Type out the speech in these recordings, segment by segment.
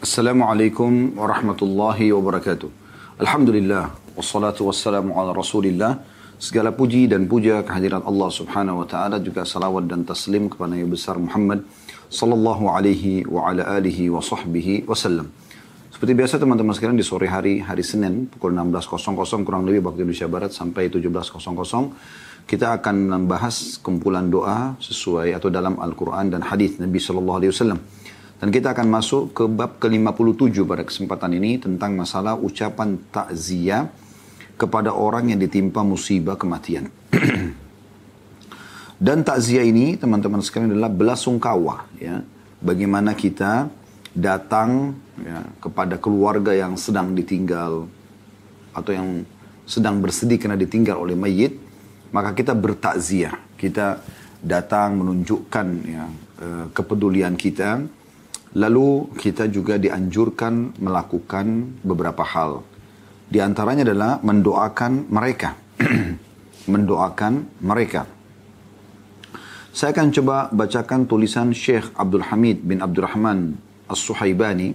Assalamualaikum warahmatullahi wabarakatuh. Alhamdulillah, wassalatu wassalamu ala rasulillah. Segala puji dan puja kehadiran Allah subhanahu wa ta'ala juga salawat dan taslim kepada Nabi besar Muhammad sallallahu alaihi wa ala alihi wa sahbihi wasallam. Seperti biasa teman-teman sekalian di sore hari, hari Senin pukul 16.00 kurang lebih waktu Indonesia Barat sampai 17.00 kita akan membahas kumpulan doa sesuai atau dalam Al-Quran dan hadis Nabi Sallallahu Alaihi Wasallam. Dan kita akan masuk ke bab ke-57 pada kesempatan ini tentang masalah ucapan takziah kepada orang yang ditimpa musibah kematian. dan takziah ini teman-teman sekalian adalah belasungkawa ya. Bagaimana kita datang ya, kepada keluarga yang sedang ditinggal atau yang sedang bersedih karena ditinggal oleh mayit maka kita bertakziah, kita datang menunjukkan ya, eh, kepedulian kita, lalu kita juga dianjurkan melakukan beberapa hal. Di antaranya adalah mendoakan mereka, mendoakan mereka. Saya akan coba bacakan tulisan Syekh Abdul Hamid bin Abdurrahman As-Suhaibani.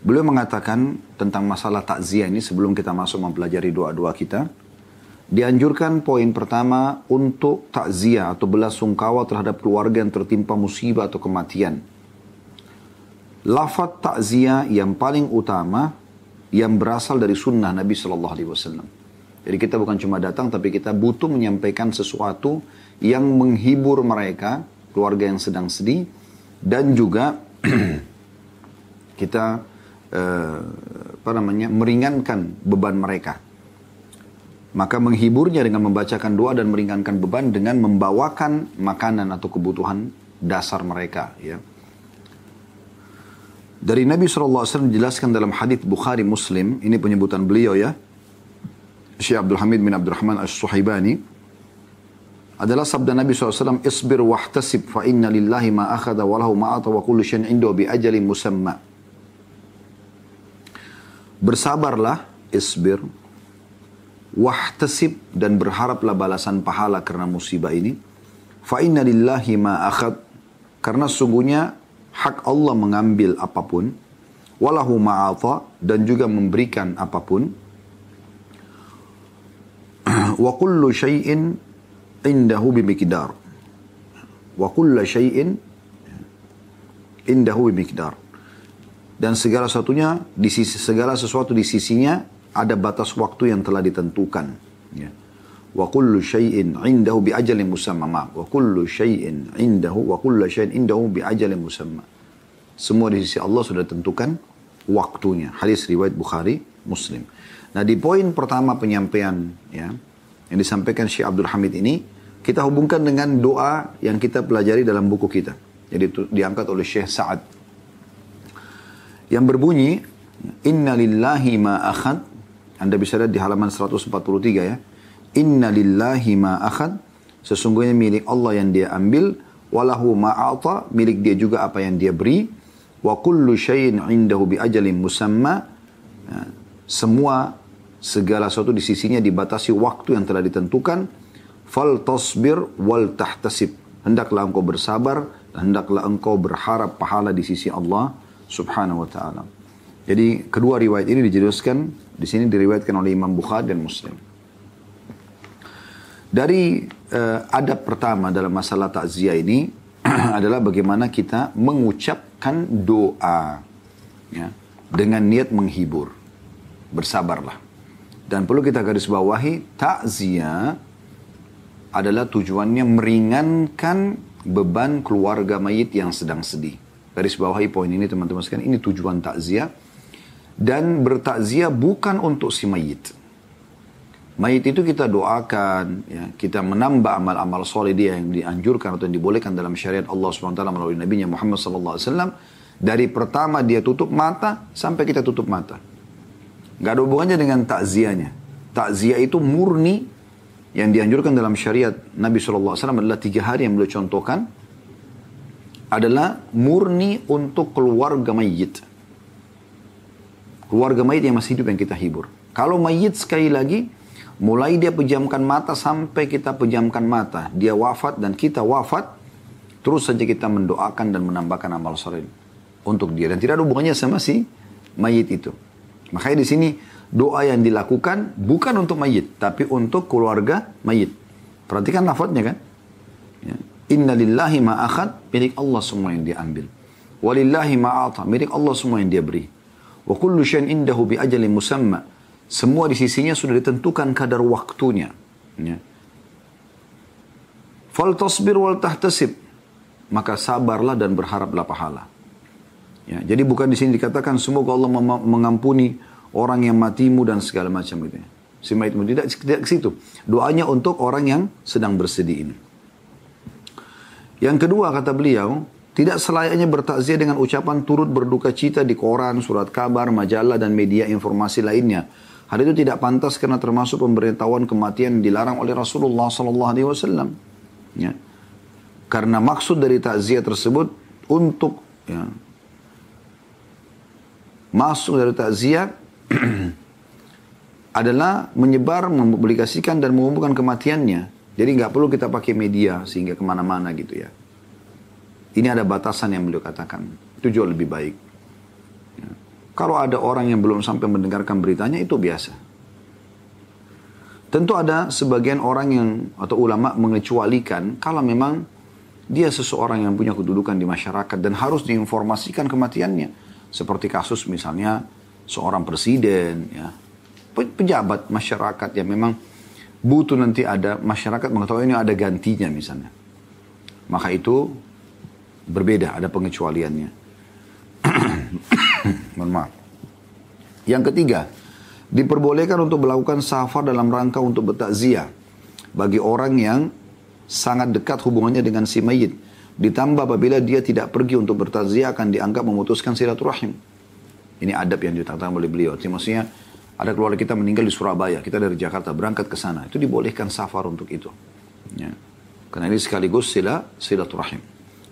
Beliau mengatakan tentang masalah takziah ini sebelum kita masuk mempelajari doa-doa kita. Dianjurkan poin pertama untuk takziah atau belasungkawa terhadap keluarga yang tertimpa musibah atau kematian. Lafat takziah yang paling utama yang berasal dari sunnah Nabi Shallallahu Alaihi Wasallam. Jadi kita bukan cuma datang, tapi kita butuh menyampaikan sesuatu yang menghibur mereka, keluarga yang sedang sedih, dan juga kita eh, apa namanya meringankan beban mereka. Maka menghiburnya dengan membacakan doa dan meringankan beban dengan membawakan makanan atau kebutuhan dasar mereka. Ya. Dari Nabi SAW dijelaskan dalam hadis Bukhari Muslim, ini penyebutan beliau ya, Syekh Abdul Hamid bin Abdurrahman As-Suhaibani, adalah sabda Nabi SAW, Isbir wahtasib fa inna lillahi ma akhada walahu ma'ata wa kullu syan indo bi ajalin musamma. Bersabarlah, isbir, wahtasib dan berharaplah balasan pahala karena musibah ini. Fa inna lillahi ma akhad karena sungguhnya hak Allah mengambil apa pun walahu ma'ata dan juga memberikan apa pun wa kullu syai'in indahu bimiqdar wa kullu syai'in indahu bimiqdar dan segala satunya di sisi segala sesuatu di sisinya ada batas waktu yang telah ditentukan. Ya. Wa kullu syai'in indahu bi ajalin musamma. Wa kullu syai'in indahu wa kullu syai'in indahu bi ajalin musamma. Semua di sisi Allah sudah tentukan waktunya. Hadis riwayat Bukhari, Muslim. Nah, di poin pertama penyampaian ya yang disampaikan Syekh Abdul Hamid ini kita hubungkan dengan doa yang kita pelajari dalam buku kita. Jadi diangkat oleh Syekh Sa'ad. Yang berbunyi, Inna lillahi ma akhad anda bisa lihat di halaman 143 ya. Inna lillahi ma akhad. Sesungguhnya milik Allah yang dia ambil. Walahu ma'ata. Milik dia juga apa yang dia beri. Wa kullu syai'in indahu bi ajalin musamma. Ya, semua segala sesuatu di sisinya dibatasi waktu yang telah ditentukan. Fal tasbir wal tahtasib. Hendaklah engkau bersabar dan hendaklah engkau berharap pahala di sisi Allah subhanahu wa ta'ala. Jadi kedua riwayat ini dijelaskan di sini diriwayatkan oleh Imam Bukhari dan Muslim. Dari uh, adab pertama dalam masalah takziah ini adalah bagaimana kita mengucapkan doa ya, dengan niat menghibur. Bersabarlah. Dan perlu kita garis bawahi takziah adalah tujuannya meringankan beban keluarga mayit yang sedang sedih. Garis bawahi poin ini teman-teman sekalian, ini tujuan takziah dan bertakziah bukan untuk si mayit. Mayit itu kita doakan, ya, kita menambah amal-amal soleh dia yang dianjurkan atau yang dibolehkan dalam syariat Allah SWT melalui Nabi Muhammad SAW. Dari pertama dia tutup mata sampai kita tutup mata. Gak ada hubungannya dengan takziahnya. Takziah itu murni yang dianjurkan dalam syariat Nabi SAW adalah tiga hari yang beliau contohkan adalah murni untuk keluarga mayit keluarga mayit yang masih hidup yang kita hibur. Kalau mayit sekali lagi, mulai dia pejamkan mata sampai kita pejamkan mata. Dia wafat dan kita wafat, terus saja kita mendoakan dan menambahkan amal soleh. untuk dia dan tidak ada hubungannya sama si mayit itu. Makanya di sini doa yang dilakukan bukan untuk mayit tapi untuk keluarga mayit. Perhatikan lafadznya kan? Ya. Inna lillahi ma'akhad milik Allah semua yang dia ambil. Walillahi ma'ata milik Allah semua yang dia beri. Wa kullu syai'in indahu bi ajalin musamma. Semua di sisinya sudah ditentukan kadar waktunya. Ya. Fal tasbir wal tahtasib. Maka sabarlah dan berharaplah pahala. Ya, jadi bukan di sini dikatakan semoga Allah mengampuni orang yang matimu dan segala macam gitu ya. Si mayitmu tidak tidak ke situ. Doanya untuk orang yang sedang bersedih ini. Yang kedua kata beliau, tidak selayaknya bertakziah dengan ucapan turut berduka cita di koran, surat kabar, majalah dan media informasi lainnya. Hal itu tidak pantas karena termasuk pemberitahuan kematian dilarang oleh Rasulullah sallallahu alaihi wasallam. Ya. Karena maksud dari takziah tersebut untuk ya, masuk dari takziah adalah menyebar, mempublikasikan dan mengumumkan kematiannya. Jadi nggak perlu kita pakai media sehingga ke mana-mana gitu ya. Ini ada batasan yang beliau katakan. Itu jauh lebih baik. Kalau ada orang yang belum sampai mendengarkan beritanya itu biasa. Tentu ada sebagian orang yang atau ulama mengecualikan kalau memang dia seseorang yang punya kedudukan di masyarakat dan harus diinformasikan kematiannya. Seperti kasus misalnya seorang presiden, ya, pejabat masyarakat yang memang butuh nanti ada masyarakat mengetahui ini ada gantinya misalnya. Maka itu berbeda, ada pengecualiannya. Mohon maaf. Yang ketiga, diperbolehkan untuk melakukan safar dalam rangka untuk bertakziah bagi orang yang sangat dekat hubungannya dengan si mayit. Ditambah apabila dia tidak pergi untuk bertakziah akan dianggap memutuskan silaturahim. Ini adab yang ditandatangani oleh beliau. Jadi maksudnya ada keluarga kita meninggal di Surabaya, kita dari Jakarta berangkat ke sana. Itu dibolehkan safar untuk itu. Ya. Karena ini sekaligus sila silaturahim.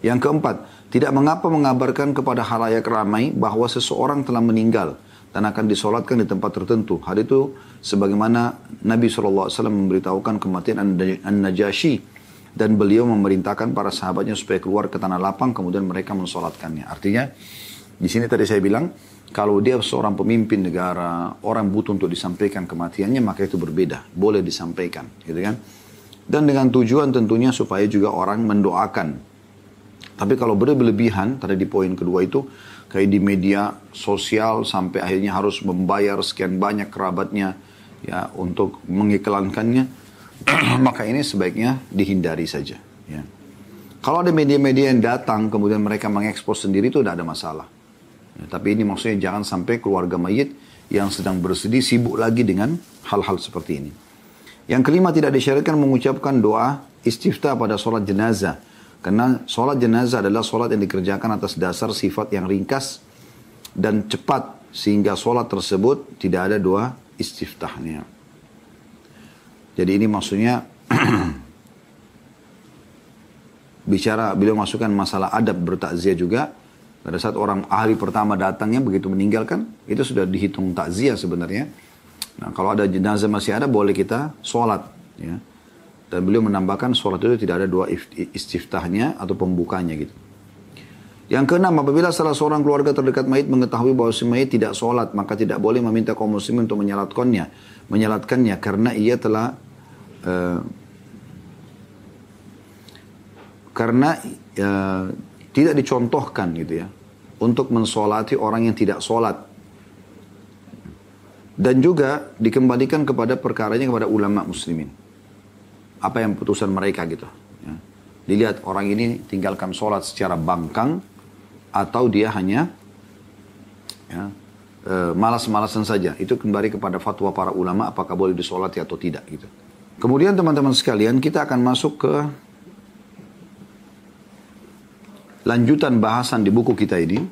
Yang keempat, tidak mengapa mengabarkan kepada halayak ramai bahwa seseorang telah meninggal dan akan disolatkan di tempat tertentu. Hal itu sebagaimana Nabi SAW memberitahukan kematian An-Najasyi dan beliau memerintahkan para sahabatnya supaya keluar ke tanah lapang kemudian mereka mensolatkannya. Artinya di sini tadi saya bilang kalau dia seorang pemimpin negara, orang butuh untuk disampaikan kematiannya maka itu berbeda, boleh disampaikan, gitu kan? Dan dengan tujuan tentunya supaya juga orang mendoakan. Tapi kalau berlebihan, tadi di poin kedua itu, kayak di media sosial sampai akhirnya harus membayar sekian banyak kerabatnya ya untuk mengiklankannya maka ini sebaiknya dihindari saja ya. kalau ada media-media yang datang kemudian mereka mengekspos sendiri itu tidak ada masalah. Ya, tapi ini maksudnya jangan sampai keluarga mayit yang sedang bersedih sibuk lagi dengan hal-hal seperti ini. Yang kelima tidak disyaratkan mengucapkan doa istiftah pada sholat jenazah karena sholat jenazah adalah sholat yang dikerjakan atas dasar sifat yang ringkas dan cepat. Sehingga sholat tersebut tidak ada dua istiftahnya. Jadi ini maksudnya bicara beliau masukkan masalah adab bertakziah juga. Pada saat orang ahli pertama datangnya begitu meninggalkan, itu sudah dihitung takziah sebenarnya. Nah kalau ada jenazah masih ada boleh kita sholat. Ya. Dan beliau menambahkan sholat itu tidak ada dua istiftahnya atau pembukanya gitu. Yang keenam, apabila salah seorang keluarga terdekat mayit mengetahui bahwa si mayit tidak sholat, maka tidak boleh meminta kaum muslimin untuk menyalatkannya, menyalatkannya karena ia telah uh, karena uh, tidak dicontohkan gitu ya untuk mensolati orang yang tidak sholat dan juga dikembalikan kepada perkaranya kepada ulama muslimin apa yang putusan mereka gitu. Ya. Dilihat orang ini tinggalkan sholat secara bangkang atau dia hanya ya, e, malas-malasan saja. Itu kembali kepada fatwa para ulama apakah boleh disolati atau tidak gitu. Kemudian teman-teman sekalian kita akan masuk ke lanjutan bahasan di buku kita ini.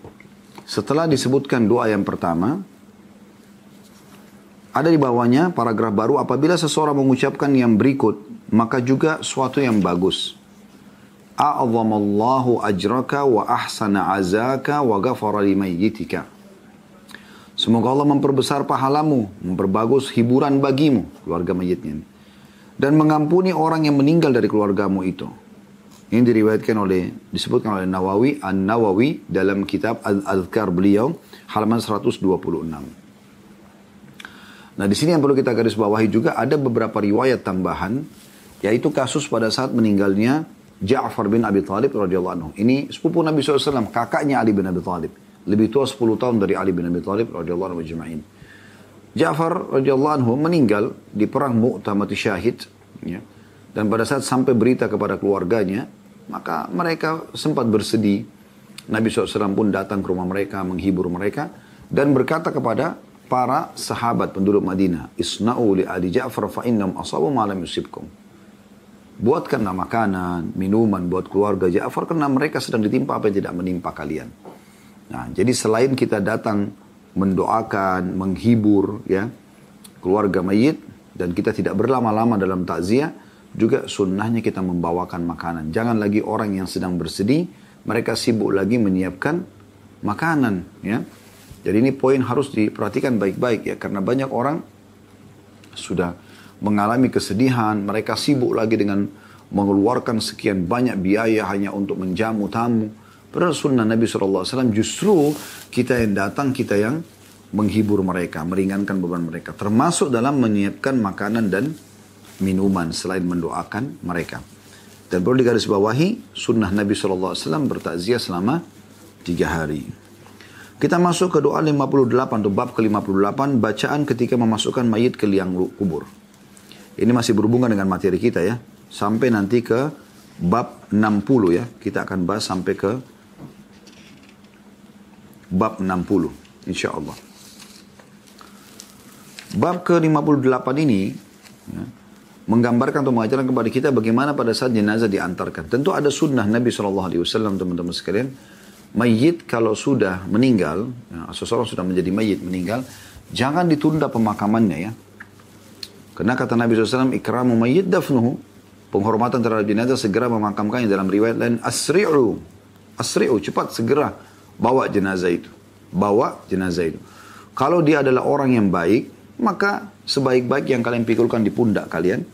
Setelah disebutkan doa yang pertama, ada di bawahnya paragraf baru apabila seseorang mengucapkan yang berikut maka juga suatu yang bagus. A'zamallahu ajraka wa ahsana azaka wa ghafara limayyitika. Semoga Allah memperbesar pahalamu, memperbagus hiburan bagimu, keluarga mayitnya. Dan mengampuni orang yang meninggal dari keluargamu itu. Ini diriwayatkan oleh disebutkan oleh Nawawi An-Nawawi dalam kitab Al-Adhkar beliau halaman 126. Nah, di sini yang perlu kita garis bawahi juga ada beberapa riwayat tambahan yaitu kasus pada saat meninggalnya Ja'far bin Abi Thalib radhiyallahu anhu. Ini sepupu Nabi SAW, kakaknya Ali bin Abi Thalib. Lebih tua 10 tahun dari Ali bin Abi Thalib radhiyallahu anhu jema'in. Ja'far radhiyallahu anhu meninggal di perang Mu'tah mati syahid. Ya. Dan pada saat sampai berita kepada keluarganya, maka mereka sempat bersedih. Nabi SAW pun datang ke rumah mereka, menghibur mereka. Dan berkata kepada para sahabat penduduk Madinah, Isna'u li adi Ja'far fa'innam asabu malam yusibkum. Buatkanlah makanan, minuman buat keluarga Ja'far karena mereka sedang ditimpa apa yang tidak menimpa kalian. Nah, jadi selain kita datang mendoakan, menghibur ya keluarga mayit dan kita tidak berlama-lama dalam takziah, juga sunnahnya kita membawakan makanan. Jangan lagi orang yang sedang bersedih, mereka sibuk lagi menyiapkan makanan. Ya. Jadi ini poin harus diperhatikan baik-baik ya, karena banyak orang sudah mengalami kesedihan, mereka sibuk lagi dengan mengeluarkan sekian banyak biaya hanya untuk menjamu tamu. Padahal sunnah Nabi SAW justru kita yang datang, kita yang menghibur mereka, meringankan beban mereka. Termasuk dalam menyiapkan makanan dan minuman selain mendoakan mereka. Dan perlu digarisbawahi, sunnah Nabi SAW bertakziah selama tiga hari. Kita masuk ke doa 58 atau bab ke-58, bacaan ketika memasukkan mayit ke liang kubur. Ini masih berhubungan dengan materi kita ya. Sampai nanti ke bab 60 ya. Kita akan bahas sampai ke bab 60 insya Allah. Bab ke-58 ini ya, menggambarkan atau mengajarkan kepada kita bagaimana pada saat jenazah diantarkan. Tentu ada sunnah Nabi SAW teman-teman sekalian. Mayit kalau sudah meninggal, ya, seseorang sudah menjadi mayit meninggal, jangan ditunda pemakamannya ya. Karena kata Nabi SAW, ikramu mayit dafnuhu. Penghormatan terhadap jenazah segera memakamkannya dalam riwayat lain. Asri'u. Asri'u, cepat segera bawa jenazah itu. Bawa jenazah itu. Kalau dia adalah orang yang baik, maka sebaik-baik yang kalian pikulkan di pundak kalian,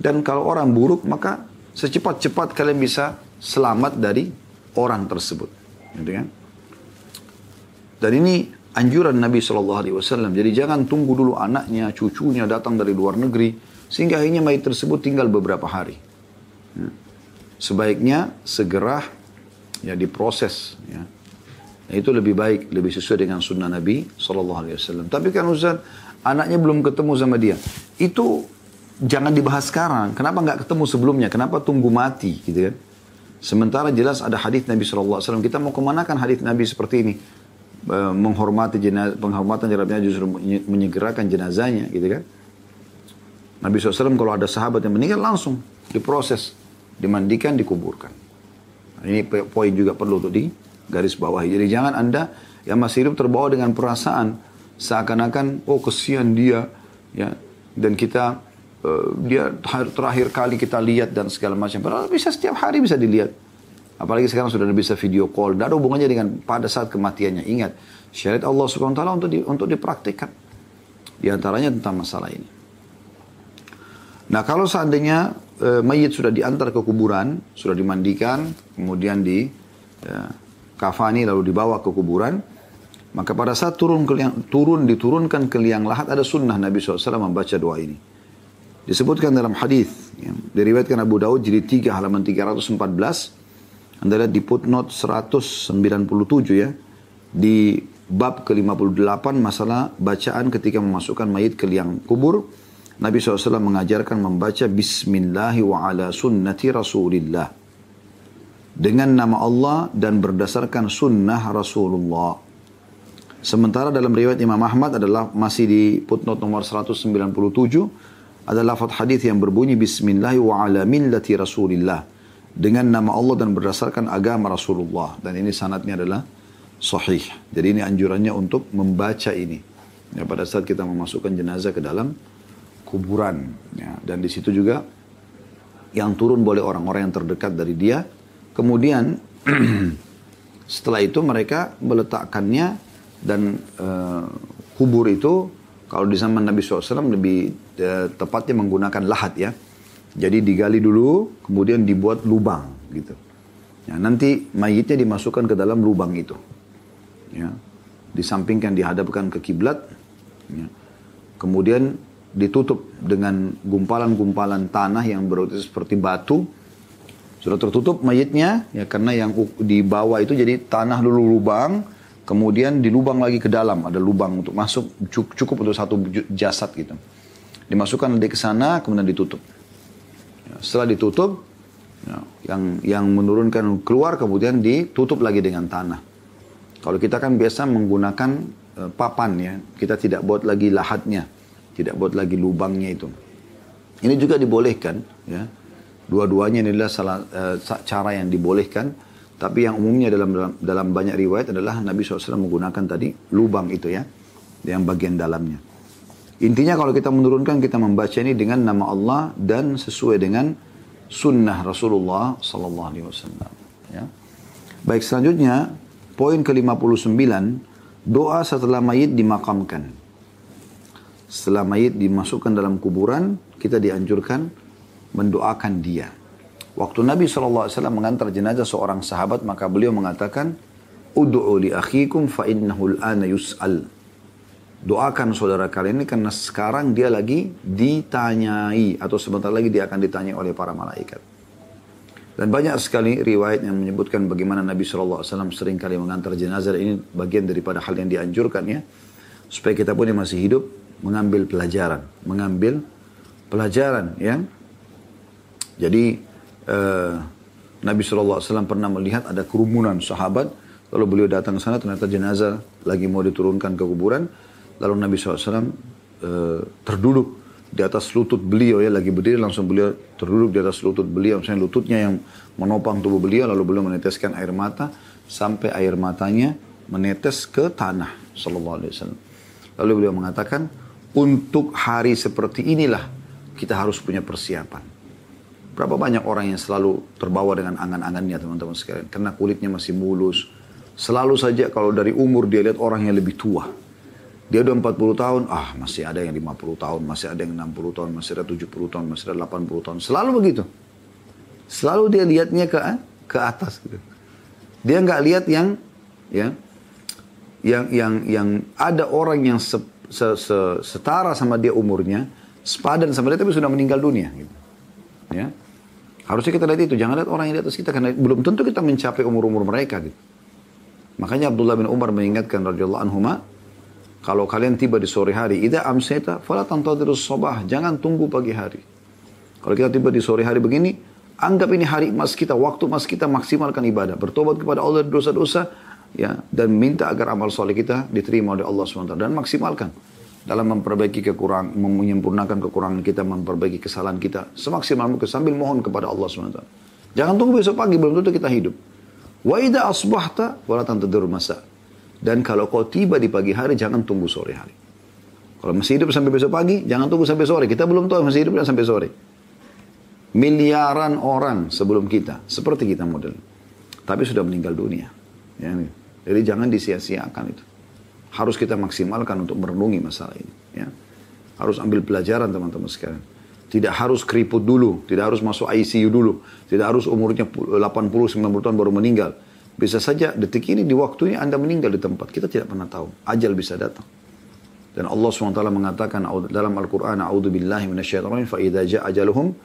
dan kalau orang buruk, maka secepat-cepat kalian bisa selamat dari orang tersebut. Gitu kan? Dan ini anjuran Nabi SAW. Jadi jangan tunggu dulu anaknya, cucunya datang dari luar negeri. Sehingga akhirnya mayat tersebut tinggal beberapa hari. Ya. Sebaiknya segera ya diproses. Ya. Nah, itu lebih baik, lebih sesuai dengan sunnah Nabi SAW. Tapi kan Ustaz, anaknya belum ketemu sama dia. Itu jangan dibahas sekarang. Kenapa nggak ketemu sebelumnya? Kenapa tunggu mati gitu kan? Sementara jelas ada hadis Nabi SAW. Kita mau kemanakan hadis Nabi seperti ini? E, menghormati jenazah, penghormatan jenazahnya justru menyegerakan jenazahnya gitu kan? Nabi SAW kalau ada sahabat yang meninggal langsung diproses, dimandikan, dikuburkan. Nah, ini poin juga perlu untuk di garis bawah. Jadi jangan anda yang masih hidup terbawa dengan perasaan seakan-akan oh kesian dia ya dan kita Eh, dia terakhir kali kita lihat dan segala macam. Padahal bisa setiap hari bisa dilihat. Apalagi sekarang sudah bisa video call. Tidak ada hubungannya dengan pada saat kematiannya. Ingat, syariat Allah Subhanahu Wa Taala untuk di, untuk dipraktikkan. Di antaranya tentang masalah ini. Nah kalau seandainya e, mayit sudah diantar ke kuburan, sudah dimandikan, kemudian di e, kafani lalu dibawa ke kuburan, maka pada saat turun ke turun diturunkan ke liang lahat ada sunnah Nabi SAW membaca doa ini. Disebutkan dalam hadis ya, diriwayatkan Abu Daud jadi 3 halaman 314 Anda lihat di footnote 197 ya. Di bab ke-58 masalah bacaan ketika memasukkan mayit ke liang kubur Nabi SAW mengajarkan membaca Bismillahi wa ala sunnati Rasulillah. Dengan nama Allah dan berdasarkan sunnah Rasulullah. Sementara dalam riwayat Imam Ahmad adalah masih di footnote nomor 197 ada lafaz hadis yang berbunyi Bismillah wa ala millati Rasulillah dengan nama Allah dan berdasarkan agama Rasulullah dan ini sanatnya adalah sahih. Jadi ini anjurannya untuk membaca ini. Ya, pada saat kita memasukkan jenazah ke dalam kuburan ya, dan di situ juga yang turun boleh orang-orang yang terdekat dari dia. Kemudian setelah itu mereka meletakkannya dan uh, kubur itu kalau di zaman Nabi SAW lebih eh, tepatnya menggunakan lahat ya. Jadi digali dulu, kemudian dibuat lubang. gitu. Ya, nanti mayitnya dimasukkan ke dalam lubang itu. Ya, disampingkan dihadapkan ke kiblat. Ya. Kemudian ditutup dengan gumpalan-gumpalan tanah yang berarti seperti batu. Sudah tertutup mayitnya, ya karena yang di bawah itu jadi tanah dulu lubang, kemudian dilubang lagi ke dalam, ada lubang untuk masuk cukup untuk satu jasad gitu. Dimasukkan nanti ke sana, kemudian ditutup. Ya, setelah ditutup, ya, yang yang menurunkan keluar kemudian ditutup lagi dengan tanah. Kalau kita kan biasa menggunakan uh, papan ya, kita tidak buat lagi lahatnya tidak buat lagi lubangnya itu. Ini juga dibolehkan, ya. Dua-duanya adalah salah uh, cara yang dibolehkan. Tapi yang umumnya dalam, dalam banyak riwayat adalah Nabi SAW menggunakan tadi lubang itu ya, yang bagian dalamnya. Intinya kalau kita menurunkan kita membaca ini dengan nama Allah dan sesuai dengan sunnah Rasulullah Wasallam. Ya. Baik selanjutnya poin ke 59 doa setelah mayit dimakamkan. Setelah mayit dimasukkan dalam kuburan, kita dianjurkan mendoakan dia. Waktu Nabi SAW mengantar jenazah seorang sahabat, maka beliau mengatakan, Udu'u li akhikum fa innahu al yus'al. Doakan saudara kalian ini karena sekarang dia lagi ditanyai atau sebentar lagi dia akan ditanyai oleh para malaikat. Dan banyak sekali riwayat yang menyebutkan bagaimana Nabi SAW sering kali mengantar jenazah ini bagian daripada hal yang dianjurkan ya. Supaya kita pun yang masih hidup mengambil pelajaran, mengambil pelajaran ya. Jadi uh, Nabi SAW pernah melihat ada kerumunan sahabat, lalu beliau datang ke sana ternyata jenazah lagi mau diturunkan ke kuburan, lalu Nabi SAW uh, eh, terduduk di atas lutut beliau ya lagi berdiri. Langsung beliau terduduk di atas lutut beliau. Misalnya lututnya yang menopang tubuh beliau. Lalu beliau meneteskan air mata. Sampai air matanya menetes ke tanah sallallahu alaihi wasallam. Lalu beliau mengatakan untuk hari seperti inilah kita harus punya persiapan. Berapa banyak orang yang selalu terbawa dengan angan-angannya teman-teman sekalian. Karena kulitnya masih mulus. Selalu saja kalau dari umur dia lihat orang yang lebih tua. Dia udah 40 tahun, ah masih ada yang 50 tahun, masih ada yang 60 tahun, masih ada 70 tahun, masih ada 80 tahun. Selalu begitu. Selalu dia lihatnya ke ke atas gitu. Dia nggak lihat yang ya yang yang yang ada orang yang setara sama dia umurnya, sepadan sama dia tapi sudah meninggal dunia. Gitu. Ya. Harusnya kita lihat itu, jangan lihat orang yang di atas kita karena belum tentu kita mencapai umur-umur mereka gitu. Makanya Abdullah bin Umar mengingatkan radhiyallahu anhu kalau kalian tiba di sore hari, ida amseta fala tantadirus sabah, jangan tunggu pagi hari. Kalau kita tiba di sore hari begini, anggap ini hari emas kita, waktu emas kita maksimalkan ibadah, bertobat kepada Allah dosa-dosa, ya dan minta agar amal soleh kita diterima oleh Allah SWT dan maksimalkan dalam memperbaiki kekurangan, menyempurnakan kekurangan kita, memperbaiki kesalahan kita semaksimal mungkin sambil mohon kepada Allah SWT. Jangan tunggu besok pagi belum tentu kita hidup. Wa idza asbahta wala tantadur masa. Dan kalau kau tiba di pagi hari jangan tunggu sore hari. Kalau masih hidup sampai besok pagi, jangan tunggu sampai sore. Kita belum tahu masih hidup sampai sore. Miliaran orang sebelum kita, seperti kita model. Tapi sudah meninggal dunia. Ya. Jadi jangan disia-siakan itu. Harus kita maksimalkan untuk merenungi masalah ini. Ya. Harus ambil pelajaran teman-teman sekalian. Tidak harus keriput dulu, tidak harus masuk ICU dulu, tidak harus umurnya 80-90 tahun baru meninggal. Bisa saja detik ini di waktunya Anda meninggal di tempat. Kita tidak pernah tahu. Ajal bisa datang. Dan Allah SWT mengatakan dalam Al-Quran, A'udhu billahi minasyaitanirrajim, fa'idha ja'ajaluhum,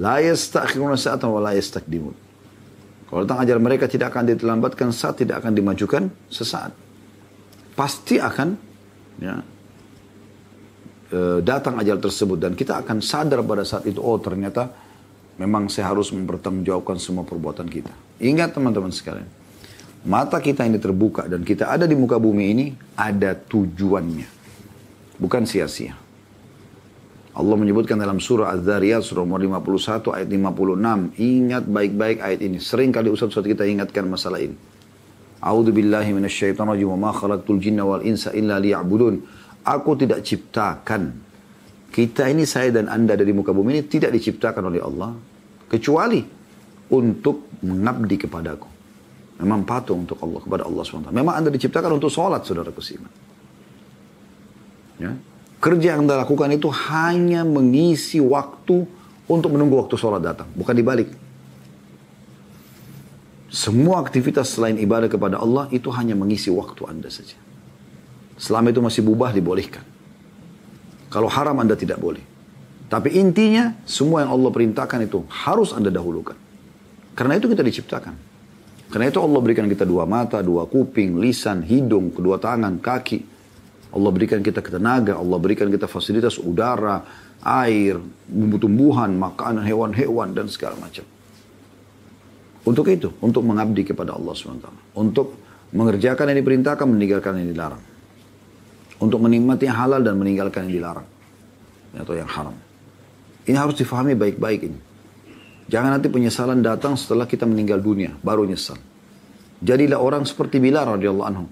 la yastakhiruna sa'atan wa la yastakdimun. Kalau datang ajal mereka tidak akan diterlambatkan saat tidak akan dimajukan sesaat. Pasti akan ya, e, datang ajal tersebut dan kita akan sadar pada saat itu oh ternyata memang saya harus mempertanggungjawabkan semua perbuatan kita. Ingat teman-teman sekalian, mata kita ini terbuka dan kita ada di muka bumi ini ada tujuannya, bukan sia-sia. Allah menyebutkan dalam surah Az-Zariyat surah nomor 51 ayat 56. Ingat baik-baik ayat ini. Sering kali Ustaz-Ustaz kita ingatkan masalah ini. A'udzu billahi minasyaitonir rajim ma khalaqtul jinna wal insa illa liya'budun. Aku tidak ciptakan. Kita ini saya dan Anda dari muka bumi ini tidak diciptakan oleh Allah kecuali untuk mengabdi kepadaku. Memang patuh untuk Allah kepada Allah SWT. Memang Anda diciptakan untuk sholat, saudara kusiman. Ya, Kerja yang Anda lakukan itu hanya mengisi waktu untuk menunggu waktu sholat datang. Bukan dibalik. Semua aktivitas selain ibadah kepada Allah itu hanya mengisi waktu Anda saja. Selama itu masih bubah dibolehkan. Kalau haram Anda tidak boleh. Tapi intinya semua yang Allah perintahkan itu harus Anda dahulukan. Karena itu kita diciptakan. Karena itu Allah berikan kita dua mata, dua kuping, lisan, hidung, kedua tangan, kaki. Allah berikan kita ketenaga, Allah berikan kita fasilitas udara, air, tumbuhan, makanan, hewan-hewan, dan segala macam. Untuk itu, untuk mengabdi kepada Allah SWT. Untuk mengerjakan yang diperintahkan, meninggalkan yang dilarang. Untuk menikmati yang halal dan meninggalkan yang dilarang. Atau yang haram. Ini harus difahami baik-baik ini. Jangan nanti penyesalan datang setelah kita meninggal dunia, baru nyesal. Jadilah orang seperti Bilal radhiyallahu anhu.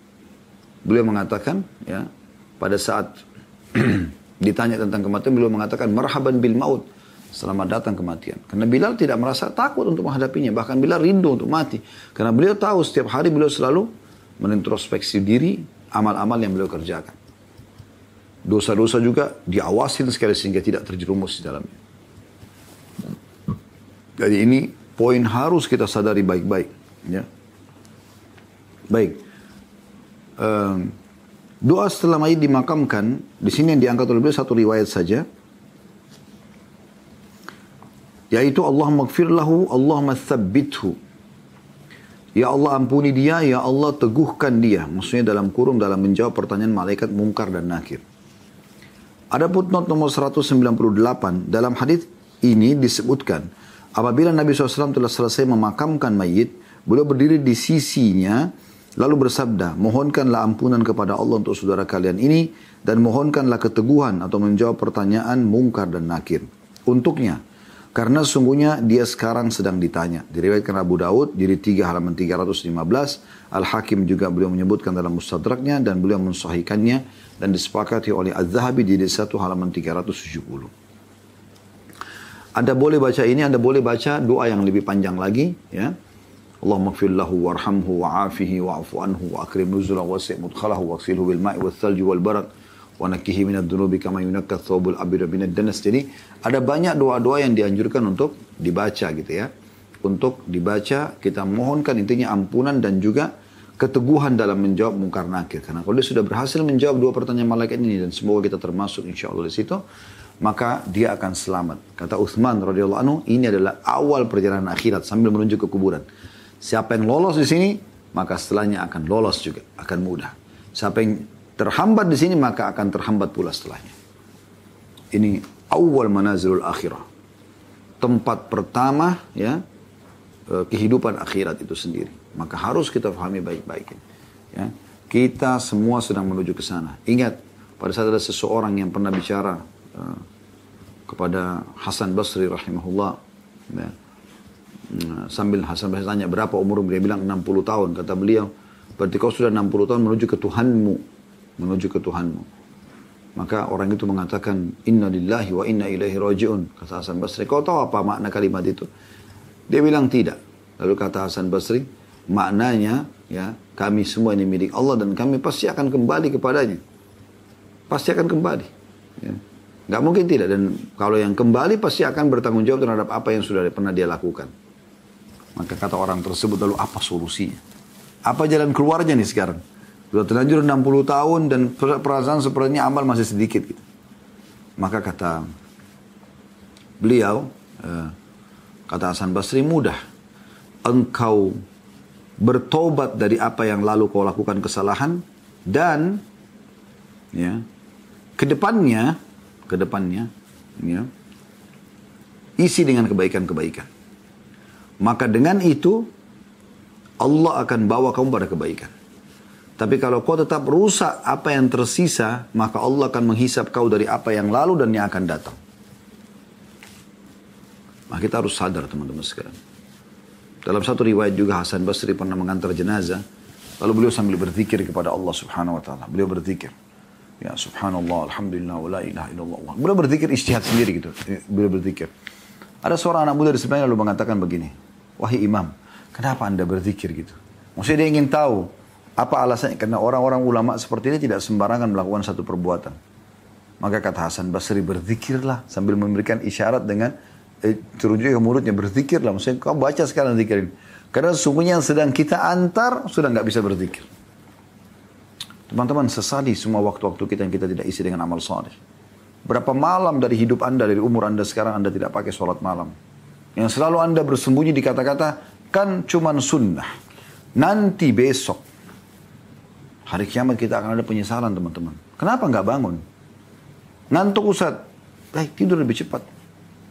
Beliau mengatakan, ya, pada saat ditanya tentang kematian, beliau mengatakan, marhaban bil maut. Selamat datang kematian. Karena Bilal tidak merasa takut untuk menghadapinya. Bahkan Bilal rindu untuk mati. Karena beliau tahu setiap hari beliau selalu menintrospeksi diri amal-amal yang beliau kerjakan. Dosa-dosa juga diawasin sekali sehingga tidak terjerumus di dalamnya. Jadi ini poin harus kita sadari baik-baik. Ya. Baik. Um, doa setelah mayit dimakamkan, di sini yang diangkat oleh beliau satu riwayat saja. Yaitu Allah magfir lahu, Allah thabbithu. Ya Allah ampuni dia, ya Allah teguhkan dia. Maksudnya dalam kurung dalam menjawab pertanyaan malaikat mungkar dan nakir. Ada footnote nomor 198 dalam hadis ini disebutkan apabila Nabi SAW telah selesai memakamkan mayit, beliau berdiri di sisinya lalu bersabda, mohonkanlah ampunan kepada Allah untuk saudara kalian ini dan mohonkanlah keteguhan atau menjawab pertanyaan mungkar dan nakir untuknya. Karena sungguhnya dia sekarang sedang ditanya. Diriwayatkan Abu Daud, diri 3 halaman 315. Al-Hakim juga beliau menyebutkan dalam mustadraknya dan beliau mensahihkannya dan disepakati oleh Az-Zahabi di satu halaman 370. Anda boleh baca ini, Anda boleh baca doa yang lebih panjang lagi, ya. Allahumma gfir lahu warhamhu wa'afihi wa'afu anhu wa akrim nuzula wasi' mudkhalahu waghsilhu bil ma'i wal barak wa nakkihi minad dhunubi kama yunakka thawbul abidu minad danas. Jadi ada banyak doa-doa yang dianjurkan untuk dibaca gitu ya. Untuk dibaca kita mohonkan intinya ampunan dan juga keteguhan dalam menjawab mungkar nakir. Karena kalau dia sudah berhasil menjawab dua pertanyaan malaikat ini dan semoga kita termasuk insya Allah di situ, maka dia akan selamat. Kata Uthman radhiyallahu anhu, ini adalah awal perjalanan akhirat sambil menuju ke kuburan. Siapa yang lolos di sini, maka setelahnya akan lolos juga, akan mudah. Siapa yang terhambat di sini, maka akan terhambat pula setelahnya. Ini awal manazilul akhirah. Tempat pertama ya eh, kehidupan akhirat itu sendiri. Maka harus kita pahami baik-baik. Ya. Kita semua sedang menuju ke sana. Ingat, pada saat ada seseorang yang pernah bicara uh, kepada Hasan Basri rahimahullah. Ya. Uh, sambil Hasan Basri tanya berapa umur dia bilang 60 tahun. Kata beliau, berarti kau sudah 60 tahun menuju ke Tuhanmu. Menuju ke Tuhanmu. Maka orang itu mengatakan, Inna lillahi wa inna ilaihi raji'un. Kata Hasan Basri, kau tahu apa makna kalimat itu? Dia bilang tidak. Lalu kata Hasan Basri, maknanya ya kami semua ini milik Allah dan kami pasti akan kembali kepadanya. Pasti akan kembali. Ya. Gak mungkin tidak. Dan kalau yang kembali pasti akan bertanggung jawab terhadap apa yang sudah pernah dia lakukan. Maka kata orang tersebut lalu apa solusinya? Apa jalan keluarnya nih sekarang? Sudah terlanjur 60 tahun dan perasaan sepertinya amal masih sedikit. Gitu. Maka kata beliau, eh, kata Hasan Basri mudah. Engkau bertobat dari apa yang lalu kau lakukan kesalahan dan ya ke depannya ke depannya ya isi dengan kebaikan-kebaikan maka dengan itu Allah akan bawa kamu pada kebaikan tapi kalau kau tetap rusak apa yang tersisa maka Allah akan menghisap kau dari apa yang lalu dan yang akan datang maka kita harus sadar teman-teman sekalian dalam satu riwayat juga Hasan Basri pernah mengantar jenazah. Lalu beliau sambil berzikir kepada Allah subhanahu wa ta'ala. Beliau berzikir. Ya subhanallah, alhamdulillah, wa la ilaha illallah. Beliau berzikir istihad sendiri gitu. Beliau berzikir. Ada seorang anak muda di sebelahnya lalu mengatakan begini. Wahai imam, kenapa anda berzikir gitu? Maksudnya dia ingin tahu apa alasannya. Karena orang-orang ulama seperti ini tidak sembarangan melakukan satu perbuatan. Maka kata Hasan Basri berzikirlah sambil memberikan isyarat dengan eh, turun juga ke mulutnya berzikirlah. Maksudnya kau baca sekarang zikir ini. Karena sesungguhnya yang sedang kita antar sudah nggak bisa berzikir. Teman-teman sesali semua waktu-waktu kita yang kita tidak isi dengan amal saleh. Berapa malam dari hidup anda, dari umur anda sekarang anda tidak pakai sholat malam. Yang selalu anda bersembunyi di kata-kata, kan cuman sunnah. Nanti besok, hari kiamat kita akan ada penyesalan teman-teman. Kenapa nggak bangun? Ngantuk Ustaz, baik tidur lebih cepat.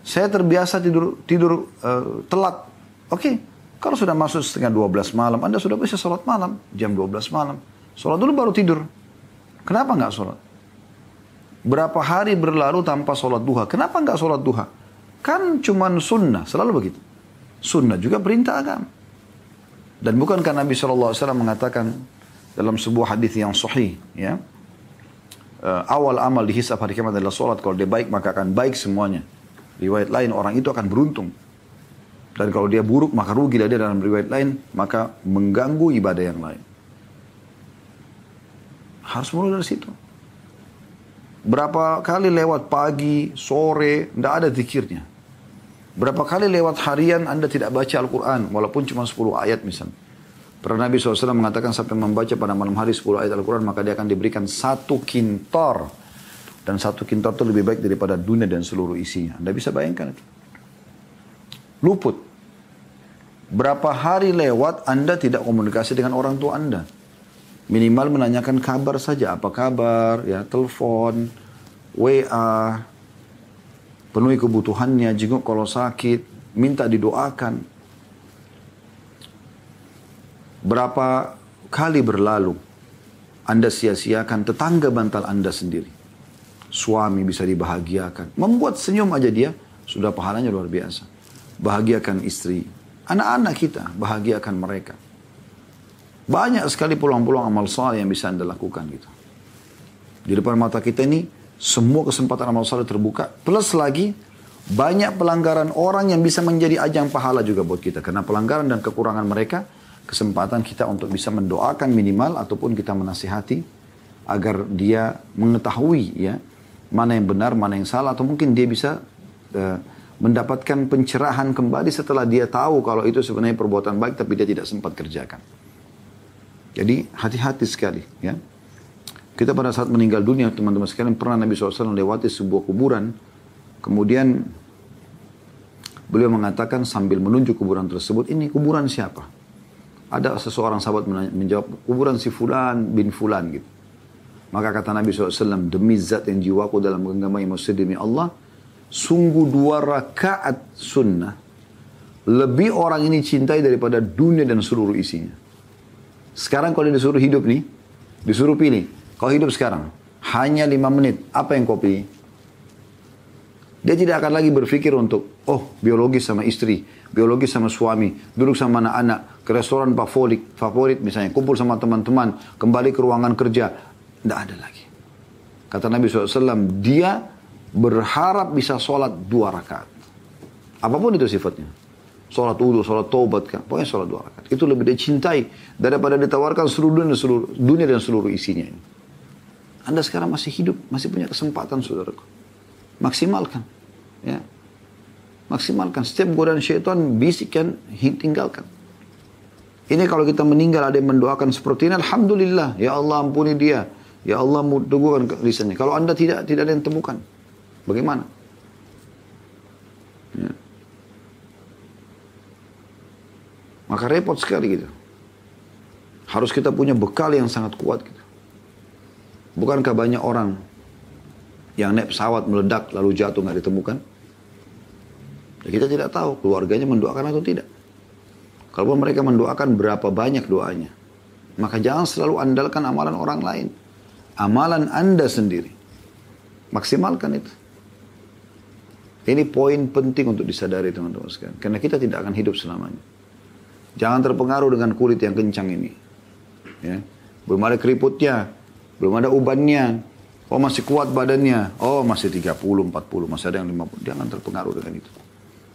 Saya terbiasa tidur tidur uh, telat. Oke, okay. kalau sudah masuk setengah 12 malam, Anda sudah bisa sholat malam, jam 12 malam. Sholat dulu baru tidur. Kenapa nggak sholat? Berapa hari berlalu tanpa sholat duha? Kenapa nggak sholat duha? Kan cuma sunnah, selalu begitu. Sunnah juga perintah agama. Dan bukankah Nabi SAW mengatakan dalam sebuah hadis yang sahih, ya, uh, awal amal dihisap hari kiamat adalah sholat. Kalau dia baik maka akan baik semuanya. Riwayat lain orang itu akan beruntung. Dan kalau dia buruk maka rugi dia dalam riwayat lain maka mengganggu ibadah yang lain. Harus mulai dari situ. Berapa kali lewat pagi, sore, tidak ada zikirnya. Berapa kali lewat harian Anda tidak baca Al-Quran, walaupun cuma 10 ayat misalnya. Pernah Nabi SAW mengatakan sampai membaca pada malam hari 10 ayat Al-Quran, maka dia akan diberikan satu kintor dan satu kintar itu lebih baik daripada dunia dan seluruh isinya. Anda bisa bayangkan itu. Luput. Berapa hari lewat Anda tidak komunikasi dengan orang tua Anda. Minimal menanyakan kabar saja. Apa kabar, ya telepon, WA, penuhi kebutuhannya, jenguk kalau sakit, minta didoakan. Berapa kali berlalu Anda sia-siakan tetangga bantal Anda sendiri suami bisa dibahagiakan. Membuat senyum aja dia, sudah pahalanya luar biasa. Bahagiakan istri. Anak-anak kita, bahagiakan mereka. Banyak sekali peluang-peluang amal saleh yang bisa Anda lakukan gitu. Di depan mata kita ini, semua kesempatan amal saleh terbuka. Plus lagi, banyak pelanggaran orang yang bisa menjadi ajang pahala juga buat kita. Karena pelanggaran dan kekurangan mereka, kesempatan kita untuk bisa mendoakan minimal ataupun kita menasihati agar dia mengetahui ya mana yang benar, mana yang salah, atau mungkin dia bisa uh, mendapatkan pencerahan kembali setelah dia tahu kalau itu sebenarnya perbuatan baik tapi dia tidak sempat kerjakan. Jadi hati-hati sekali ya. Kita pada saat meninggal dunia teman-teman sekalian pernah Nabi SAW lewati sebuah kuburan. Kemudian beliau mengatakan sambil menunjuk kuburan tersebut, ini kuburan siapa? Ada seseorang sahabat menjawab, kuburan si Fulan bin Fulan gitu. Maka kata Nabi SAW, demi zat yang jiwaku dalam genggamai maksud demi Allah, sungguh dua rakaat sunnah, lebih orang ini cintai daripada dunia dan seluruh isinya. Sekarang kalau disuruh hidup nih, disuruh pilih, kau hidup sekarang, hanya lima menit, apa yang kau pilih? Dia tidak akan lagi berpikir untuk, oh biologis sama istri, biologis sama suami, duduk sama anak-anak, ke restoran favorit, favorit misalnya, kumpul sama teman-teman, kembali ke ruangan kerja, tidak ada lagi. Kata Nabi SAW, dia berharap bisa sholat dua rakaat. Apa pun itu sifatnya. Sholat wudhu, sholat taubat, kan. pokoknya sholat dua rakaat. Itu lebih dicintai daripada ditawarkan seluruh dunia, seluruh dunia dan seluruh isinya. Anda sekarang masih hidup, masih punya kesempatan saudaraku. Maksimalkan. Ya. Maksimalkan. Setiap godaan syaitan bisikan, tinggalkan. Ini kalau kita meninggal ada yang mendoakan seperti ini, Alhamdulillah. Ya Allah ampuni dia. Ya Allah teguhkan lisannya. Kalau anda tidak tidak ada yang temukan, bagaimana? Ya. Maka repot sekali gitu. Harus kita punya bekal yang sangat kuat gitu. Bukankah banyak orang yang naik pesawat meledak lalu jatuh nggak ditemukan? Ya kita tidak tahu keluarganya mendoakan atau tidak. Kalau mereka mendoakan berapa banyak doanya. Maka jangan selalu andalkan amalan orang lain amalan Anda sendiri. Maksimalkan itu. Ini poin penting untuk disadari teman-teman sekalian. Karena kita tidak akan hidup selamanya. Jangan terpengaruh dengan kulit yang kencang ini. Ya. Belum ada keriputnya. Belum ada ubannya. Oh masih kuat badannya. Oh masih 30, 40, masih ada yang 50. Jangan terpengaruh dengan itu.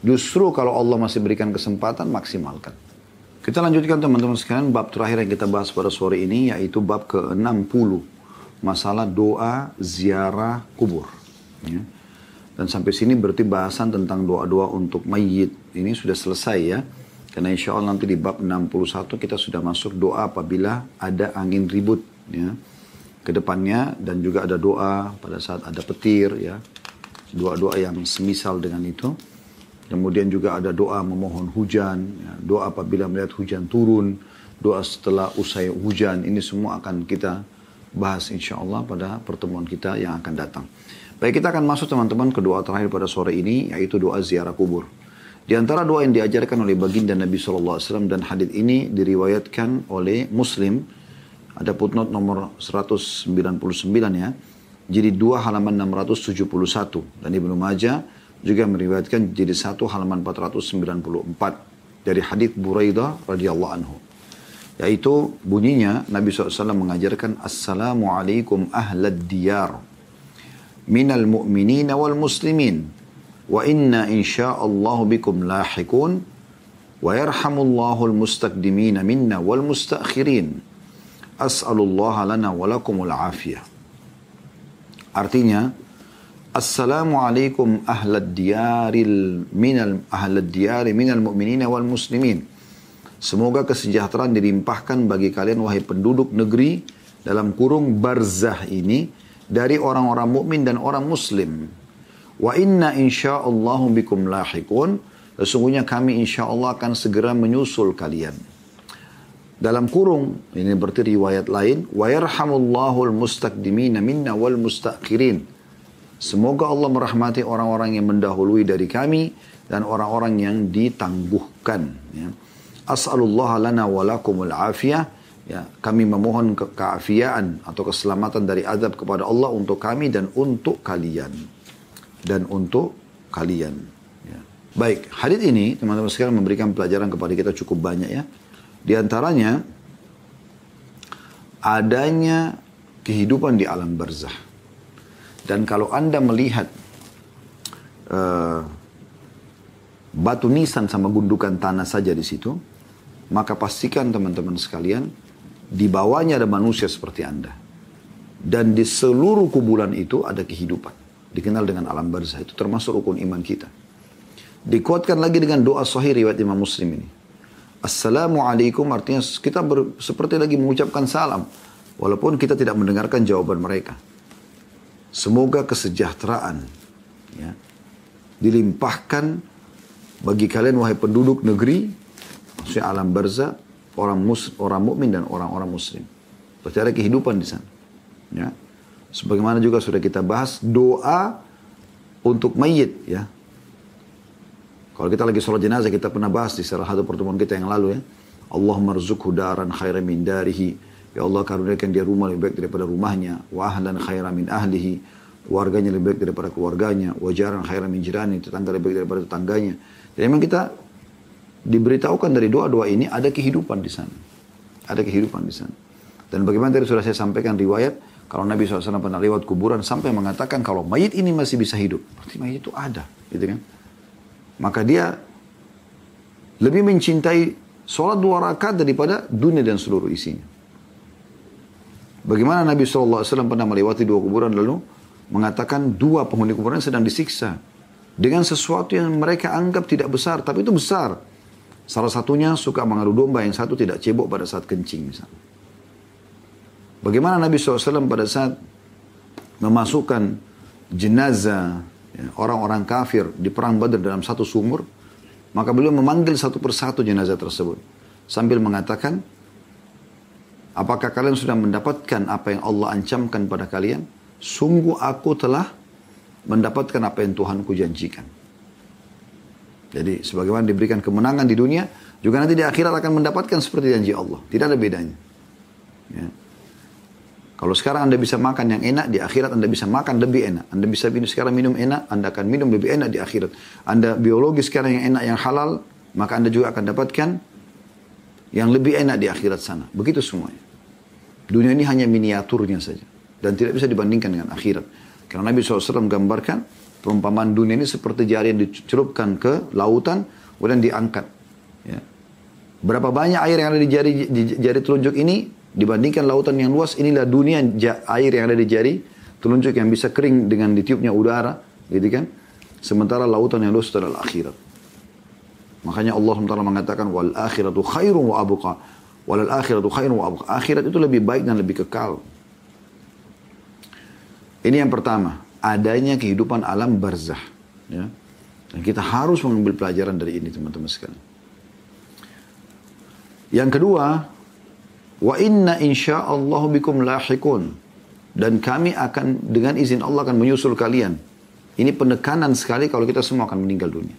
Justru kalau Allah masih berikan kesempatan, maksimalkan. Kita lanjutkan teman-teman sekalian bab terakhir yang kita bahas pada sore ini yaitu bab ke-60 masalah doa ziarah kubur. Ya. Dan sampai sini berarti bahasan tentang doa-doa untuk mayit ini sudah selesai ya. Karena insya Allah nanti di bab 61 kita sudah masuk doa apabila ada angin ribut ya ke depannya dan juga ada doa pada saat ada petir ya. Doa-doa yang semisal dengan itu. Kemudian juga ada doa memohon hujan, ya. doa apabila melihat hujan turun, doa setelah usai hujan. Ini semua akan kita bahas insya Allah pada pertemuan kita yang akan datang. Baik kita akan masuk teman-teman ke doa terakhir pada sore ini yaitu doa ziarah kubur. Di antara doa yang diajarkan oleh baginda Nabi SAW dan hadith ini diriwayatkan oleh Muslim. Ada putnot nomor 199 ya. Jadi dua halaman 671. Dan Ibnu Majah juga meriwayatkan jadi satu halaman 494. Dari hadith Buraidah radhiyallahu anhu. Yaitu bunyinya Nabi SAW mengajarkan Assalamualaikum ahlad diyar minal mu'minina wal muslimin wa inna insya'allahu bikum lahiqun wa yarhamullahu al-mustaqdimina minna wal mustakhirin as'alullah lana wa lakumul afiyah artinya Assalamualaikum ahlad diyaril minal ahlad diyari minal mu'minina wal muslimin Semoga kesejahteraan dilimpahkan bagi kalian wahai penduduk negeri dalam kurung barzah ini dari orang-orang mukmin dan orang muslim. Wa inna insya'allahu bikum lahikun. Sesungguhnya kami insyaallah akan segera menyusul kalian. Dalam kurung, ini berarti riwayat lain, wa yarhamullahu al-mustaqdimina minna wal mustakhirin. Semoga Allah merahmati orang-orang yang mendahului dari kami dan orang-orang yang ditangguhkan. Ya. As'alullah lana walakumul afiyah. Ya, kami memohon ke keafiaan atau keselamatan dari azab kepada Allah untuk kami dan untuk kalian dan untuk kalian. Ya. Baik, hadis ini teman-teman sekalian memberikan pelajaran kepada kita cukup banyak ya. Di antaranya adanya kehidupan di alam barzah. Dan kalau anda melihat uh, batu nisan sama gundukan tanah saja di situ, maka pastikan teman-teman sekalian di bawahnya ada manusia seperti anda. Dan di seluruh kuburan itu ada kehidupan dikenal dengan alam barzah itu termasuk rukun iman kita. Dikuatkan lagi dengan doa sahih riwayat Imam Muslim ini. Assalamualaikum artinya kita ber, seperti lagi mengucapkan salam walaupun kita tidak mendengarkan jawaban mereka. Semoga kesejahteraan ya, dilimpahkan bagi kalian wahai penduduk negeri maksudnya alam barzah orang mus, orang mukmin dan orang-orang muslim. Berarti ada kehidupan di sana. Ya. Sebagaimana juga sudah kita bahas doa untuk mayit ya. Kalau kita lagi sholat jenazah kita pernah bahas di salah satu pertemuan kita yang lalu ya. Allah marzukhu daran khairan min darihi. Ya Allah karuniakan dia rumah lebih baik daripada rumahnya. Wa ahlan khairan min ahlihi. Warganya lebih baik daripada keluarganya. Wajaran khairan min jirani. Tetangga lebih baik daripada tetangganya. Jadi memang kita diberitahukan dari doa-doa ini ada kehidupan di sana. Ada kehidupan di sana. Dan bagaimana tadi sudah saya sampaikan riwayat kalau Nabi SAW pernah lewat kuburan sampai mengatakan kalau mayit ini masih bisa hidup. Berarti mayit itu ada. Gitu kan? Maka dia lebih mencintai sholat dua rakaat daripada dunia dan seluruh isinya. Bagaimana Nabi SAW pernah melewati dua kuburan lalu mengatakan dua penghuni kuburan sedang disiksa. Dengan sesuatu yang mereka anggap tidak besar, tapi itu besar. Salah satunya suka mengadu domba, yang satu tidak cebok pada saat kencing misalnya. Bagaimana Nabi SAW pada saat memasukkan jenazah orang-orang kafir di perang Badar dalam satu sumur, maka beliau memanggil satu persatu jenazah tersebut sambil mengatakan, apakah kalian sudah mendapatkan apa yang Allah ancamkan pada kalian? Sungguh aku telah mendapatkan apa yang Tuhanku janjikan. Jadi sebagaimana diberikan kemenangan di dunia, juga nanti di akhirat akan mendapatkan seperti janji Allah. Tidak ada bedanya. Ya. Kalau sekarang Anda bisa makan yang enak, di akhirat Anda bisa makan lebih enak. Anda bisa minum sekarang minum enak, Anda akan minum lebih enak di akhirat. Anda biologi sekarang yang enak, yang halal, maka Anda juga akan dapatkan yang lebih enak di akhirat sana. Begitu semuanya. Dunia ini hanya miniaturnya saja. Dan tidak bisa dibandingkan dengan akhirat. Karena Nabi SAW menggambarkan perumpamaan dunia ini seperti jari yang dicelupkan ke lautan, kemudian diangkat. Ya. Berapa banyak air yang ada di jari, di jari telunjuk ini Dibandingkan lautan yang luas, inilah dunia air yang ada di jari, telunjuk yang bisa kering dengan ditiupnya udara, gitu kan? Sementara lautan yang luas adalah akhirat. Makanya Allah SWT mengatakan wal akhiratu khairun wa abuqa. Wal akhiratu khairun wa abuqa. Akhirat itu lebih baik dan lebih kekal. Ini yang pertama, adanya kehidupan alam barzah. Ya. Dan kita harus mengambil pelajaran dari ini teman-teman sekalian. Yang kedua, wa inna insyaallah bikum lahikun. Dan kami akan dengan izin Allah akan menyusul kalian. Ini penekanan sekali kalau kita semua akan meninggal dunia.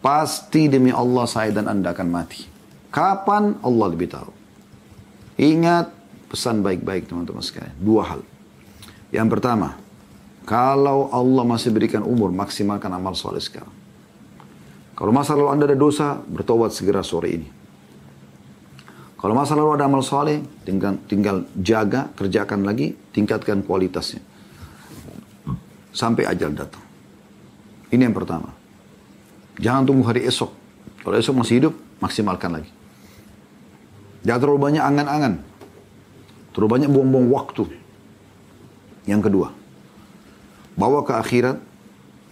Pasti demi Allah saya dan Anda akan mati. Kapan Allah lebih tahu. Ingat pesan baik-baik teman-teman sekalian. Dua hal. Yang pertama, kalau Allah masih berikan umur, maksimalkan amal soleh sekarang. Kalau masa lalu Anda ada dosa, bertobat segera sore ini. Kalau masa lalu ada amal soleh, tinggal, tinggal jaga, kerjakan lagi, tingkatkan kualitasnya. Sampai ajal datang. Ini yang pertama. Jangan tunggu hari esok. Kalau esok masih hidup, maksimalkan lagi. Jangan terlalu banyak angan-angan. Terlalu banyak buang-buang waktu. Yang kedua, bawa ke akhirat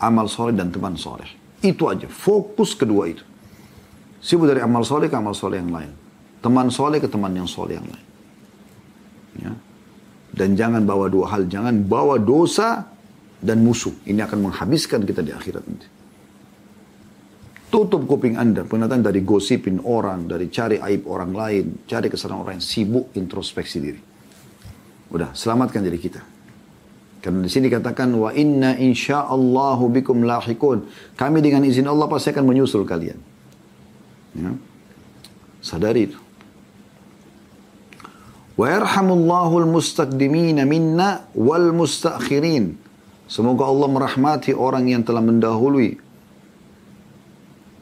amal soleh dan teman soleh. Itu aja, fokus kedua itu. Sibuk dari amal soleh ke amal soleh yang lain. Teman soleh ke teman yang soleh yang lain. Ya. Dan jangan bawa dua hal, jangan bawa dosa dan musuh. Ini akan menghabiskan kita di akhirat nanti. Tutup kuping Anda, penonton dari gosipin orang, dari cari aib orang lain, cari kesalahan orang yang sibuk introspeksi diri. Udah, selamatkan diri kita. Karena di sini katakan wa inna insyaallahu bikum lahikun. Kami dengan izin Allah pasti akan menyusul kalian. Ya. Sadari itu. Al-mustaqdimina minna wal. Semoga Allah merahmati orang yang telah mendahului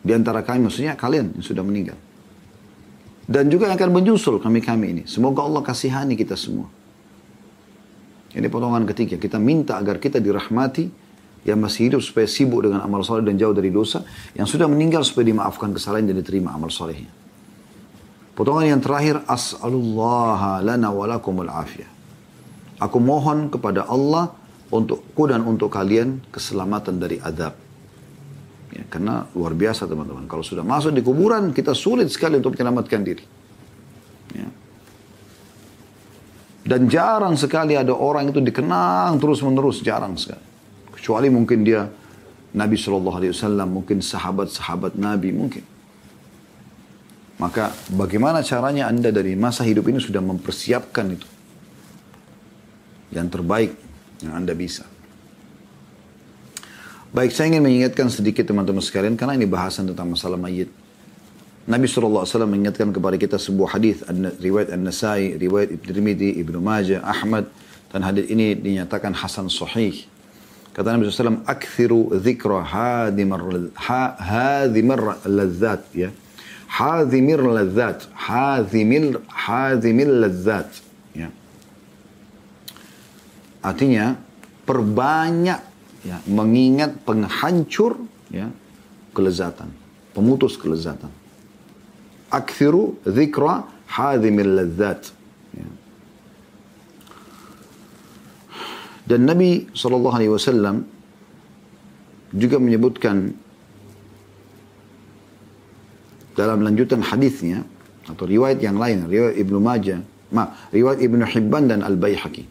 di antara kami, maksudnya kalian yang sudah meninggal. Dan juga yang akan menyusul kami-kami ini. Semoga Allah kasihani kita semua. Ini potongan ketiga. Kita minta agar kita dirahmati yang masih hidup supaya sibuk dengan amal soleh dan jauh dari dosa. Yang sudah meninggal supaya dimaafkan kesalahan dan diterima amal solehnya. Potongan yang terakhir. As'alullah lana walakumul afiyah. Aku mohon kepada Allah untukku dan untuk kalian keselamatan dari adab. Ya, karena luar biasa teman-teman. Kalau sudah masuk di kuburan, kita sulit sekali untuk menyelamatkan diri. Ya. Dan jarang sekali ada orang itu dikenang terus-menerus, jarang sekali. Kecuali mungkin dia Nabi SAW, mungkin sahabat-sahabat Nabi, mungkin. Maka bagaimana caranya Anda dari masa hidup ini sudah mempersiapkan itu. Yang terbaik yang Anda bisa. Baik, saya ingin mengingatkan sedikit teman-teman sekalian karena ini bahasan tentang masalah mayit. Nabi SAW mengingatkan kepada kita sebuah hadis riwayat An-Nasai, riwayat Ibn Tirmidzi, Ibnu Majah, Ahmad dan hadis ini dinyatakan hasan sahih. Kata Nabi SAW, "Akthiru dzikra hadimar hadimar ladzat ya. Hadimir ladzat, hadimil hadimil ladzat ya. Artinya perbanyak ya, mengingat penghancur ya, kelezatan, pemutus kelezatan. Akthiru dzikra hadhimil ladzat. Ya. Dan Nabi SAW juga menyebutkan dalam lanjutan hadisnya atau riwayat yang lain, riwayat Ibnu Majah, ma, riwayat Ibnu Hibban dan Al-Baihaqi.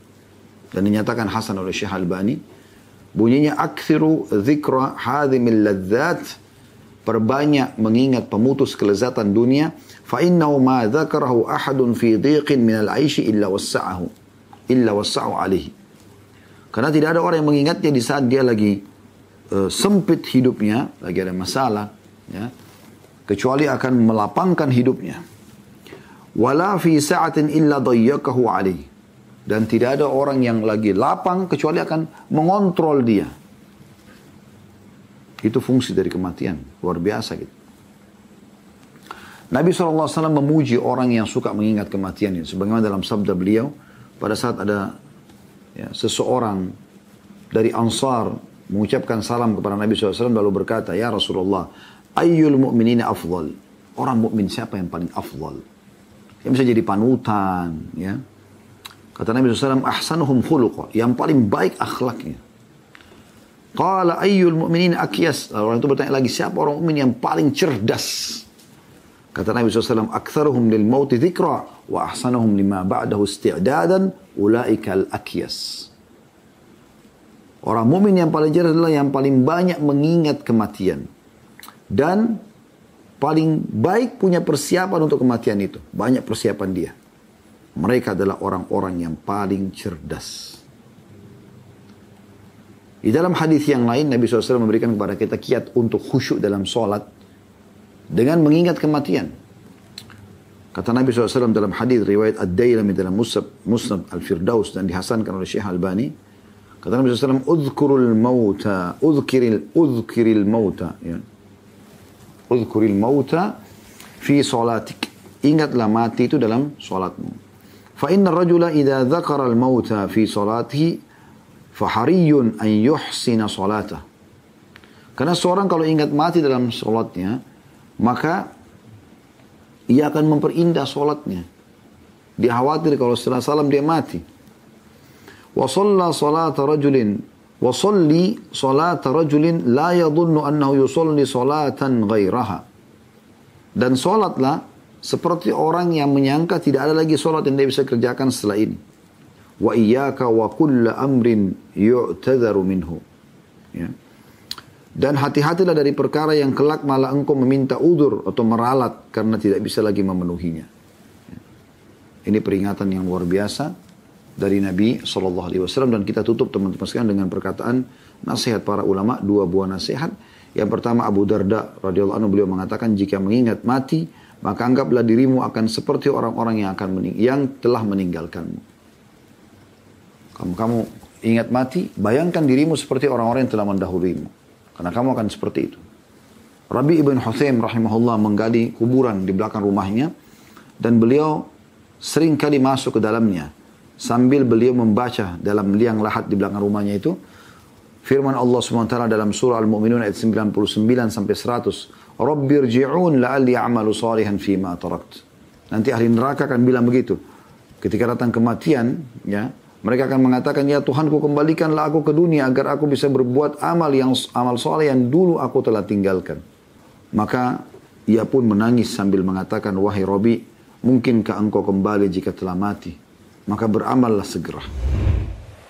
Dan dinyatakan hasan oleh Syekh Al-Bani Bunyinya akthiru dzikra hadhimil ladzat. Perbanyak mengingat pemutus kelezatan dunia fa innahu ma dzakarahu ahadun fi dhiqin min al-aishi illa wassa'ahu illa wassa'u alaihi. Karena tidak ada orang yang mengingatnya di saat dia lagi uh, sempit hidupnya lagi ada masalah ya kecuali akan melapangkan hidupnya wala fi sa'atin illa dayyakahu alaihi dan tidak ada orang yang lagi lapang kecuali akan mengontrol dia. Itu fungsi dari kematian. Luar biasa gitu. Nabi SAW memuji orang yang suka mengingat kematian ini. Sebagaimana dalam sabda beliau, pada saat ada ya, seseorang dari Ansar mengucapkan salam kepada Nabi SAW lalu berkata, Ya Rasulullah, ayyul mu'minina afdal. Orang mukmin siapa yang paling afdal? Yang bisa jadi panutan, ya Kata Nabi SAW, ahsanuhum khuluqa. Yang paling baik akhlaknya. Qala ayyul mu'minin akyas. Orang itu bertanya lagi, siapa orang mukmin yang paling cerdas? Kata Nabi SAW, Aktharuhum lil mauti dhikra, wa ahsanuhum lima ba'dahu isti'dadan, ulaika al-akyas. Orang mukmin yang paling cerdas adalah yang paling banyak mengingat kematian. Dan paling baik punya persiapan untuk kematian itu. Banyak persiapan dia. Mereka adalah orang-orang yang paling cerdas. Di dalam hadis yang lain Nabi SAW memberikan kepada kita kiat untuk khusyuk dalam sholat dengan mengingat kematian. Kata Nabi SAW dalam hadis riwayat Ad-Dailami dalam Musab, Musnad Al-Firdaus dan dihasankan oleh Syekh Albani. Kata Nabi SAW, Udhkurul mauta, udhkiril, udhkiril mauta. Ya. Udhkuril mauta fi sholatik. Ingatlah mati itu dalam sholatmu. Fa inna rajula idha dhakara al-mauta fi sholatihi Fahariyun an yuhsina salatah. Karena seorang kalau ingat mati dalam solatnya, maka ia akan memperindah solatnya. Dia khawatir kalau setelah salam dia mati. Wa salla salata rajulin salli salata rajulin la yadhunnu annahu yusalli salatan ghairaha. Dan solatlah seperti orang yang menyangka tidak ada lagi solat yang dia bisa kerjakan setelah ini wa iyyaka wa kulla amrin. Ya. Dan hati-hatilah dari perkara yang kelak malah engkau meminta udur atau meralat karena tidak bisa lagi memenuhinya. Ya. Ini peringatan yang luar biasa dari Nabi Shallallahu Alaihi Wasallam dan kita tutup teman-teman sekalian dengan perkataan nasihat para ulama dua buah nasihat. Yang pertama Abu Darda radhiyallahu anhu beliau mengatakan jika mengingat mati maka anggaplah dirimu akan seperti orang-orang yang akan mening yang telah meninggalkanmu. Kamu, kamu ingat mati, bayangkan dirimu seperti orang-orang yang telah mendahuluimu. Karena kamu akan seperti itu. Rabi ibn Huthaim rahimahullah menggali kuburan di belakang rumahnya. Dan beliau sering kali masuk ke dalamnya. Sambil beliau membaca dalam liang lahat di belakang rumahnya itu. Firman Allah SWT dalam surah Al-Mu'minun ayat 99 sampai 100. Rabbir ji'un la'alli a'malu salihan fima tarakt. Nanti ahli neraka akan bilang begitu. Ketika datang kematian, ya, mereka akan mengatakan, ya Tuhanku kembalikanlah aku ke dunia agar aku bisa berbuat amal yang amal soleh yang dulu aku telah tinggalkan. Maka ia pun menangis sambil mengatakan, wahai Robi, mungkinkah engkau kembali jika telah mati? maka beramallah segera.